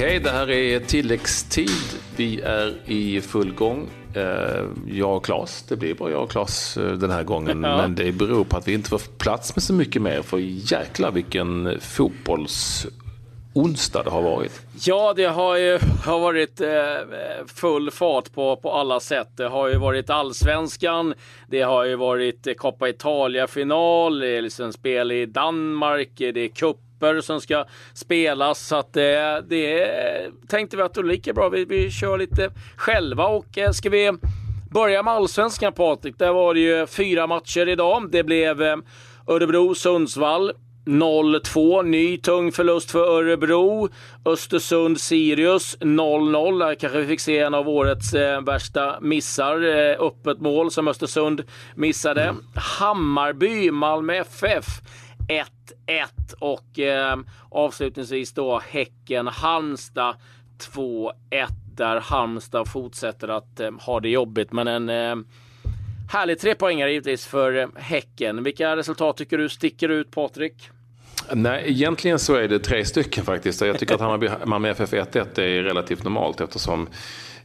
hej, det här är tilläggstid. Vi är i full gång. Eh, jag och Claes, det blir bara jag och Claes eh, den här gången. Ja. Men det beror på att vi inte får plats med så mycket mer. För jäklar vilken fotbolls onsdag det har varit. Ja, det har ju har varit eh, full fart på, på alla sätt. Det har ju varit allsvenskan, det har ju varit Coppa Italia-final, det är liksom spel i Danmark, det är cuper som ska spelas. Så att det, det tänkte vi att det är lika bra. Vi, vi kör lite själva och eh, ska vi börja med allsvenskan Patrik. Där var det ju fyra matcher idag. Det blev eh, Örebro-Sundsvall. 0-2. Ny tung förlust för Örebro. Östersund-Sirius 0-0. Där kanske vi fick se en av årets eh, värsta missar. Eh, öppet mål som Östersund missade. Mm. Hammarby, Malmö FF 1-1. Och eh, avslutningsvis då Häcken-Halmstad 2-1. Där Halmstad fortsätter att eh, ha det jobbigt. Men en eh, Härlig tre poängare givetvis för eh, Häcken. Vilka resultat tycker du sticker ut Patrik? Nej, egentligen så är det tre stycken faktiskt. Jag tycker att Hammarby, Malmö FF 1-1 är relativt normalt eftersom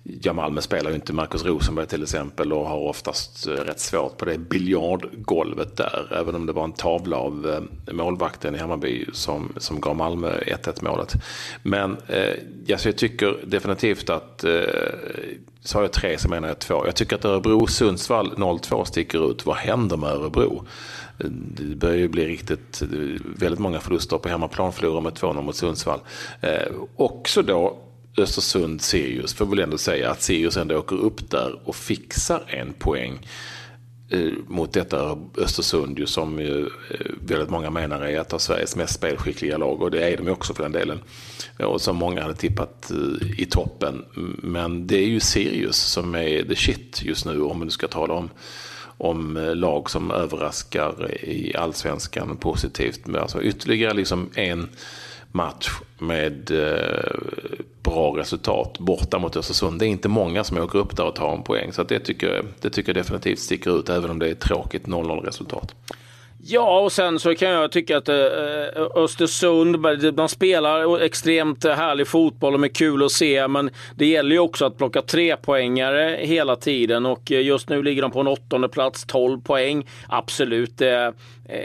Ja, Malmö spelar ju inte Marcus Rosenberg till exempel och har oftast eh, rätt svårt på det biljardgolvet där. Även om det var en tavla av eh, målvakten i Hammarby som, som gav Malmö 1-1 målet. Men eh, alltså jag tycker definitivt att, eh, sa jag tre så menar jag två. Jag tycker att Örebro-Sundsvall 0-2 sticker ut. Vad händer med Örebro? Eh, det börjar ju bli riktigt, väldigt många förluster på hemmaplan, förlorar med 2-0 mot Sundsvall. Eh, också då Östersund-Sirius, får väl ändå säga att Sirius ändå åker upp där och fixar en poäng eh, mot detta Östersund ju, som ju, väldigt många menar är ett av Sveriges mest spelskickliga lag och det är de ju också för den delen. Eh, och som många hade tippat eh, i toppen. Men det är ju Sirius som är the shit just nu om du ska tala om om eh, lag som överraskar i allsvenskan positivt. Alltså ytterligare liksom en match med eh, bra resultat borta mot Östersund. Det är inte många som åker upp där och tar en poäng. Så det, tycker, det tycker jag definitivt sticker ut även om det är ett tråkigt 0-0 resultat. Ja, och sen så kan jag tycka att eh, eh, Östersund, de spelar extremt härlig fotboll och är kul att se, men det gäller ju också att plocka tre poängare hela tiden och eh, just nu ligger de på en åttonde plats, 12 poäng. Absolut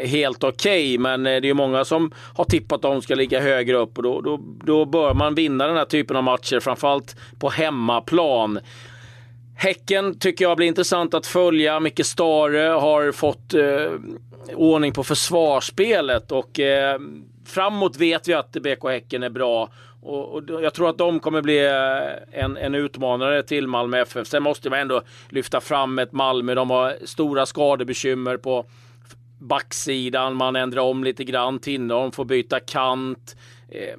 helt okej, okay, men det är ju många som har tippat att de ska ligga högre upp och då, då, då bör man vinna den här typen av matcher, framförallt på hemmaplan. Häcken tycker jag blir intressant att följa. Micke Stare har fått eh, ordning på försvarsspelet och eh, framåt vet vi att BK Häcken är bra. Och, och, jag tror att de kommer bli eh, en, en utmanare till Malmö FF. Sen måste man ändå lyfta fram ett Malmö. De har stora skadebekymmer på backsidan. Man ändrar om lite grann. Tinnerholm får byta kant. Eh,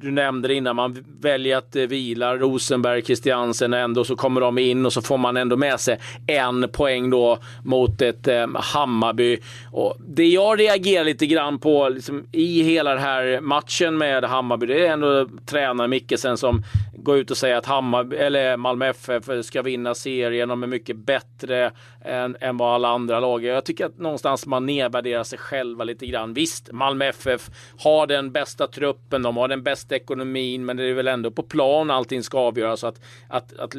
du nämnde det innan, man väljer att eh, vila Rosenberg, Christiansen ändå så kommer de in och så får man ändå med sig en poäng då mot ett eh, Hammarby. Och det jag reagerar lite grann på liksom, i hela den här matchen med Hammarby, det är ändå tränaren Mickelsen som går ut och säger att Hammarby, eller Malmö FF ska vinna serien. De är mycket bättre än, än vad alla andra lag är. Jag tycker att någonstans man nedvärderar sig själva lite grann. Visst, Malmö FF har den bästa truppen, de har den bästa ekonomin, men det är väl ändå på plan allting ska avgöras. Att, att, att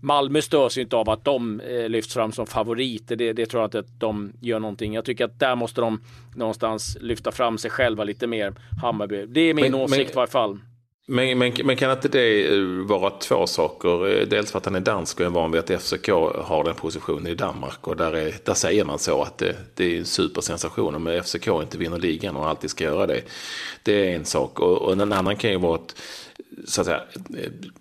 Malmö störs ju inte av att de eh, lyfts fram som favoriter. Det, det tror jag inte att de gör någonting. Jag tycker att där måste de någonstans lyfta fram sig själva lite mer. Hammarby. Det är min men, åsikt men... i varje fall. Men, men, men, kan inte det eh, vara två saker? Eh, dels för att han är dansk och är van vid att FCK har den positionen i Danmark. Och där, är, där säger man så att det, det är en supersensation om FCK inte vinner ligan och alltid ska göra det. Det är en sak. Och, och en annan kan ju vara att, så att säga,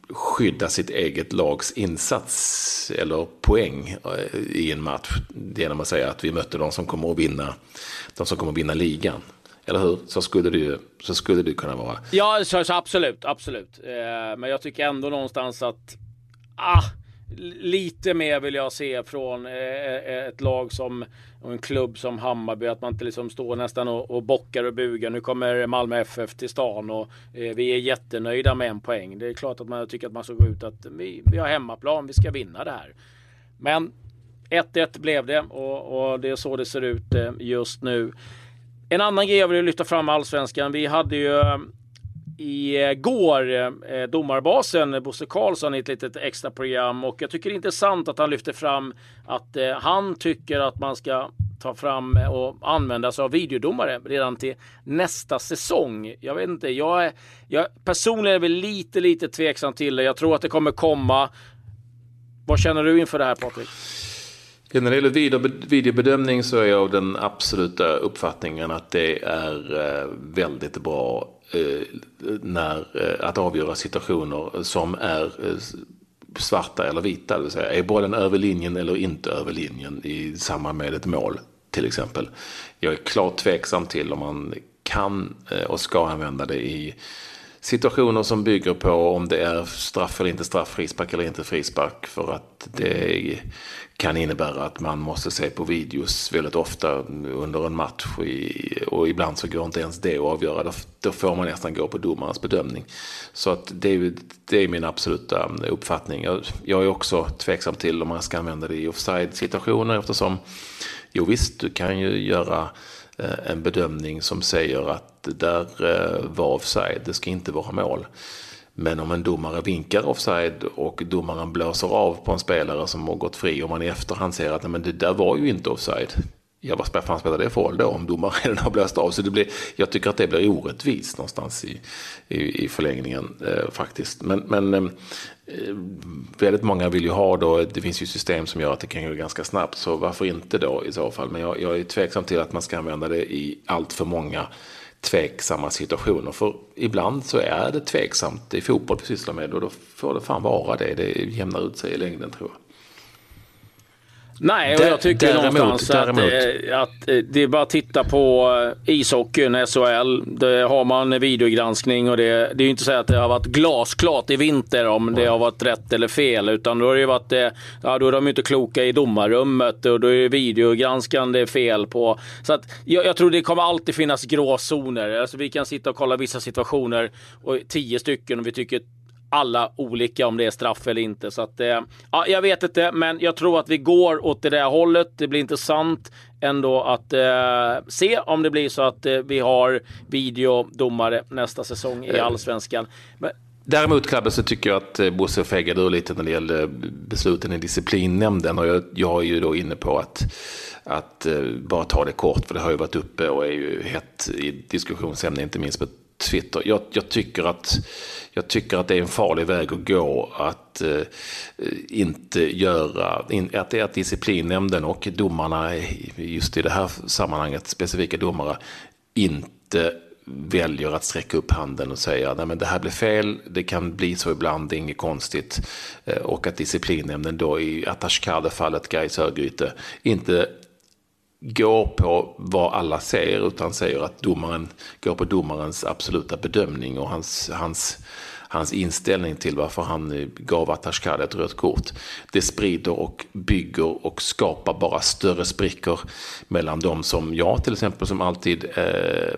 skydda sitt eget lags insats eller poäng eh, i en match. Genom att säga att vi mötte de som kommer att vinna, de som kommer att vinna ligan. Eller hur? Så skulle det ju så skulle det kunna vara. Ja, så, så absolut, absolut. Eh, men jag tycker ändå någonstans att ah, lite mer vill jag se från eh, eh, ett lag som och en klubb som Hammarby. Att man inte liksom står nästan och, och bockar och bugar. Nu kommer Malmö FF till stan och eh, vi är jättenöjda med en poäng. Det är klart att man tycker att man ska gå ut att vi, vi har hemmaplan, vi ska vinna det här. Men 1-1 blev det och, och det är så det ser ut eh, just nu. En annan grej jag vill lyfta fram med allsvenskan. Vi hade ju eh, igår eh, domarbasen Bosse Karlsson i ett litet extra program och jag tycker det är intressant att han lyfter fram att eh, han tycker att man ska ta fram och använda sig av videodomare redan till nästa säsong. Jag vet inte, jag, är, jag personligen är väl lite, lite tveksam till det. Jag tror att det kommer komma. Vad känner du inför det här Patrik? När det gäller videobedömning så är jag av den absoluta uppfattningen att det är eh, väldigt bra eh, när, eh, att avgöra situationer som är svarta eller vita. Det vill säga, är bollen över linjen eller inte över linjen i samband med ett mål till exempel. Jag är klart tveksam till om man kan och ska använda det i situationer som bygger på om det är straff eller inte straff, frispark eller inte frispark. För att det kan innebära att man måste se på videos väldigt ofta under en match. Och ibland så går inte ens det att avgöra. Då får man nästan gå på domarens bedömning. Så att det, är, det är min absoluta uppfattning. Jag, jag är också tveksam till om man ska använda det i offside-situationer eftersom Jo visst, du kan ju göra Eh, en bedömning som säger att det där eh, var offside, det ska inte vara mål. Men om en domare vinkar offside och domaren blåser av på en spelare som har gått fri och man i efterhand ser att men det där var ju inte offside. Ja, vad fan spelar det för roll då om domaren redan har blåst av? Så det blir, jag tycker att det blir orättvist någonstans i, i, i förlängningen eh, faktiskt. Men, men eh, väldigt många vill ju ha då, det finns ju system som gör att det kan gå ganska snabbt. Så varför inte då i så fall? Men jag, jag är tveksam till att man ska använda det i allt för många tveksamma situationer. För ibland så är det tveksamt. Det är fotboll vi sysslar med och då får det fan vara det. Det jämnar ut sig i längden tror jag. Nej, och jag tycker däremot, någonstans däremot. Att, eh, att eh, det är bara att titta på eh, ishockeyn, SHL. Där har man videogranskning och det, det är ju inte så att det har varit glasklart i vinter om det har varit rätt eller fel. Utan då har det varit, ja då är de inte kloka i domarrummet och då är det videogranskande fel på. Så att jag, jag tror det kommer alltid finnas gråzoner. Alltså vi kan sitta och kolla vissa situationer och tio stycken och vi tycker alla olika om det är straff eller inte. Så att, eh, ja, jag vet inte, men jag tror att vi går åt det där hållet. Det blir intressant ändå att eh, se om det blir så att eh, vi har videodomare nästa säsong i eh. allsvenskan. Men, Däremot Klabbe så tycker jag att eh, Bosse fegade ur lite när det gällde besluten i disciplinnämnden. Och jag, jag är ju då inne på att, att bara ta det kort, för det har ju varit uppe och är ju hett i diskussionsämne, inte minst Twitter. Jag, jag, tycker att, jag tycker att det är en farlig väg att gå att eh, inte göra, in, att att disciplinnämnden och domarna, just i det här sammanhanget, specifika domare, inte väljer att sträcka upp handen och säga att det här blir fel, det kan bli så ibland, det är inget konstigt. Eh, och att disciplinnämnden då i Atashkade-fallet, Gais Örgryte, inte går på vad alla säger utan säger att domaren går på domarens absoluta bedömning och hans, hans, hans inställning till varför han gav Atashkad ett rött kort. Det sprider och bygger och skapar bara större sprickor mellan de som jag till exempel som alltid Eh,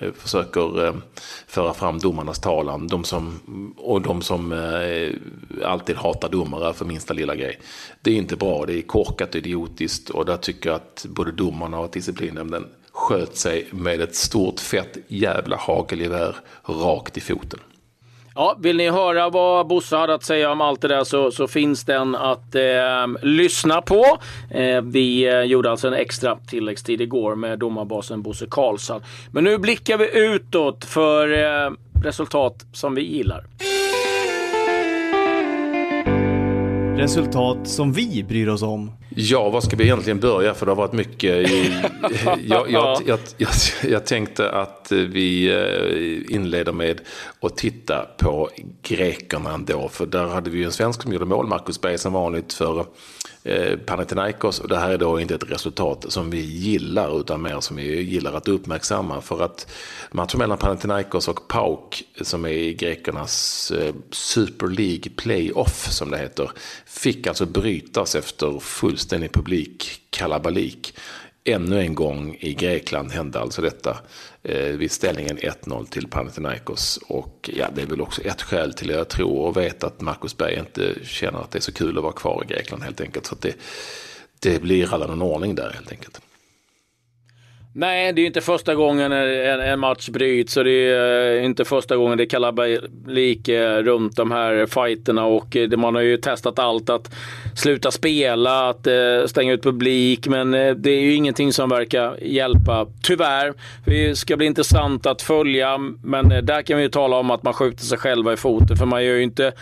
Eh, försöker eh, föra fram domarnas talan. De som, och de som eh, alltid hatar domare för minsta lilla grej. Det är inte bra, det är korkat och idiotiskt och där tycker jag att både domarna och disciplinnämnden sköt sig med ett stort fett jävla hagelgevär rakt i foten. Ja, vill ni höra vad Bosse hade att säga om allt det där så, så finns den att eh, lyssna på. Eh, vi eh, gjorde alltså en extra tilläggstid igår med domarbasen Bosse Karlsson. Men nu blickar vi utåt för eh, resultat som vi gillar. Resultat som vi bryr oss om. Ja, var ska vi egentligen börja? För det har varit mycket. I, jag, jag, jag, jag, tänkte att vi eh, inleder med att titta på grekerna ändå. För där hade vi en svensk som gjorde mål, Marcus Berg som vanligt för eh, Panathinaikos. Och det här är då inte ett resultat som vi gillar utan mer som vi gillar att uppmärksamma. För att matchen mellan Panathinaikos och PAOK som är grekernas eh, Super League Playoff som det heter. Fick alltså brytas efter fullständig publik kalabalik. Ännu en gång i Grekland hände alltså detta eh, vid ställningen 1-0 till Panathinaikos. Och ja, det är väl också ett skäl till att jag tror och vet att Marcus Berg inte känner att det är så kul att vara kvar i Grekland helt enkelt. Så det, det blir alla någon ordning där helt enkelt. Nej, det är ju inte första gången en, en match bryts och det är eh, inte första gången det är kalabalik eh, runt de här fighterna och eh, man har ju testat allt att sluta spela, att stänga ut publik, men det är ju ingenting som verkar hjälpa. Tyvärr. Det ska bli intressant att följa, men där kan vi ju tala om att man skjuter sig själva i foten, för man gör ju inte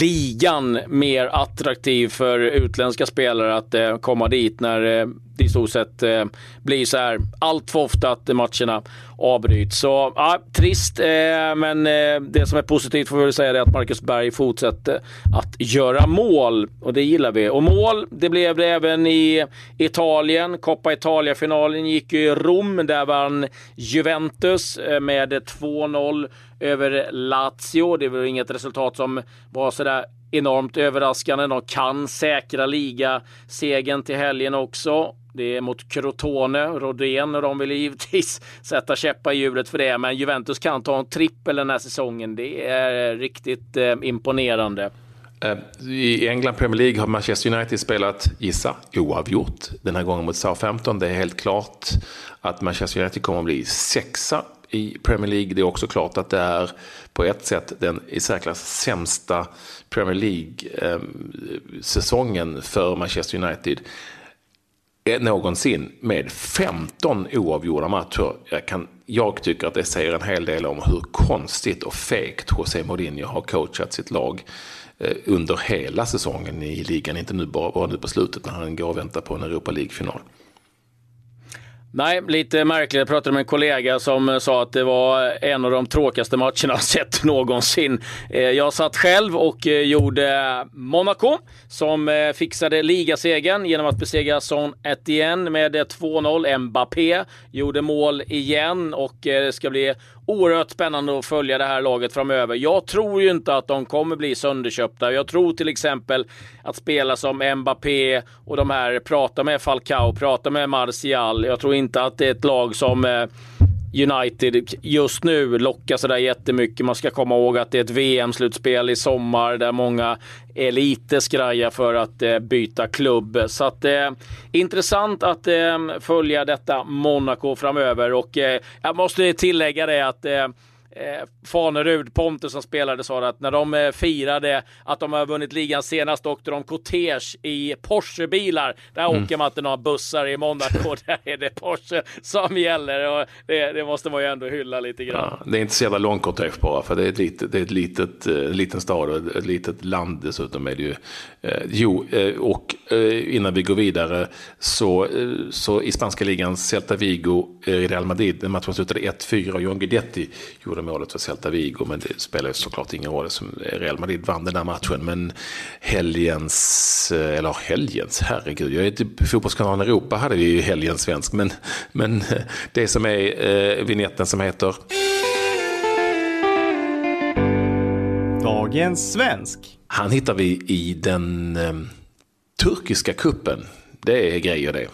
ligan mer attraktiv för utländska spelare att komma dit när i stort sett eh, blir så här allt för ofta att matcherna avbryts. Så ja, trist, eh, men eh, det som är positivt får vi väl säga är att Marcus Berg fortsätter att göra mål och det gillar vi. Och mål, det blev det även i Italien. Coppa Italia-finalen gick ju i Rom. Där vann Juventus eh, med 2-0 över Lazio. Det var inget resultat som var sådär enormt överraskande. De kan säkra ligasegern till helgen också. Det är mot Crotone, Rodén och de vill givetvis sätta käppar i hjulet för det. Men Juventus kan ta en trippel den här säsongen. Det är riktigt eh, imponerande. Eh, I England Premier League har Manchester United spelat, gissa, oavgjort den här gången mot Southampton. Det är helt klart att Manchester United kommer att bli sexa i Premier League. Det är också klart att det är på ett sätt den i särklass sämsta Premier League-säsongen eh, för Manchester United eh, någonsin med 15 oavgjorda matcher. Jag, kan, jag tycker att det säger en hel del om hur konstigt och fegt José Mourinho har coachat sitt lag eh, under hela säsongen i ligan, inte nu bara, bara nu på slutet när han går och väntar på en Europa League-final. Nej, lite märkligt. Jag pratade med en kollega som eh, sa att det var eh, en av de tråkigaste matcherna jag sett någonsin. Eh, jag satt själv och gjorde Monaco som fixade ligasegern genom att besegra Son Etienne med 2-0. Mbappé gjorde mål igen och det ska bli oerhört spännande att följa det här laget framöver. Jag tror ju inte att de kommer bli sönderköpta. Jag tror till exempel att spela som Mbappé och de här, prata med Falcao, prata med Martial. Jag tror inte att det är ett lag som eh, United just nu lockar sådär jättemycket. Man ska komma ihåg att det är ett VM-slutspel i sommar där många är lite skraja för att eh, byta klubb. Så att eh, intressant att eh, följa detta Monaco framöver och eh, jag måste tillägga det att eh, eh, Fanerud, Pontus som spelade, sa att när de eh, firade att de har vunnit ligan senast åkte de kortege i Porsche-bilar. Där mm. åker man inte några bussar i Monaco, där är det Porsche som gäller och det, det, måste man ju ändå hylla lite grann. Ja, det är inte så jävla lång kortege bara, för det är ett litet, det är ett litet, eh, liten stad och ett litet land dessutom är det ju. Eh, jo, eh, och innan vi går vidare så, eh, så i spanska ligan Celta Vigo, Real Madrid, den matchen slutade 1-4 och John Guidetti gjorde målet för Celta Vigo, men det spelar ju såklart ingen roll som Real Madrid vann den här matchen. Men helgens, eh, eller helgens, herregud, jag är typ fotbollskanalen Europa hade vi ju helgens svensk, men, men det som är eh, vignetten som heter Dagens svensk. Han hittar vi i den eh, turkiska kuppen. Det är grejer det.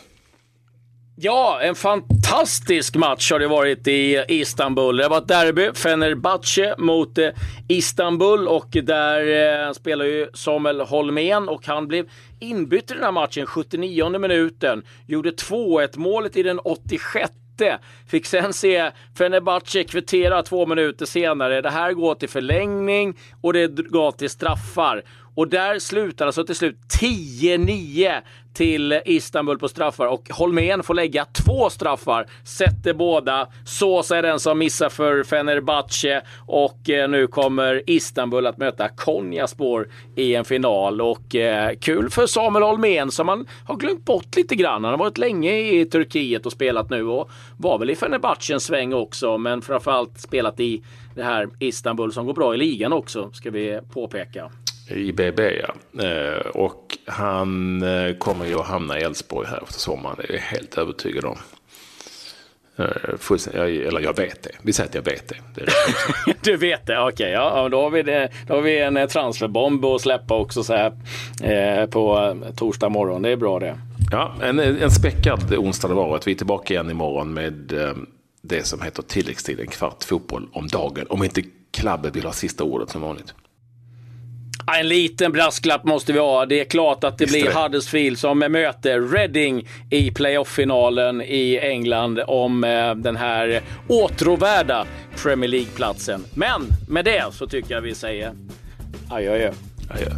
Ja, en fantastisk match har det varit i Istanbul. Det var ett derby, Fenerbahce mot eh, Istanbul och där eh, spelar ju Samuel Holmén och han blev inbytt i den här matchen 79 minuten. Gjorde 2-1 målet i den 86 Fick sen se Fenerbahce kvittera två minuter senare. Det här går till förlängning och det går till straffar. Och där slutar alltså till slut 10-9 till Istanbul på straffar och Holmén får lägga två straffar. Sätter båda. Sosa är den som missar för Fenerbahce och eh, nu kommer Istanbul att möta Konyaspor i en final. Och eh, kul för Samuel Holmén som man har glömt bort lite grann. Han har varit länge i Turkiet och spelat nu och var väl i Fenerbahce en sväng också, men framförallt spelat i det här Istanbul som går bra i ligan också, ska vi påpeka. I BB ja. Eh, och han eh, kommer ju att hamna i Elfsborg här efter sommaren. Det är jag helt övertygad om. Eh, eller jag vet det. Vi säger att jag vet det. det du vet det, okej. Okay, ja, då, har vi det, då har vi en transferbomb att släppa också så här eh, på torsdag morgon. Det är bra det. Ja, en, en späckad onsdag det varit. Vi är tillbaka igen imorgon med eh, det som heter tilläggstid, en kvart fotboll om dagen. Om inte klubben vill ha sista ordet som vanligt. En liten brasklapp måste vi ha. Det är klart att det är blir det. Huddersfield som möter Reading i playoff-finalen i England om eh, den här åtråvärda Premier League-platsen. Men med det så tycker jag vi säger adjö. Adjö.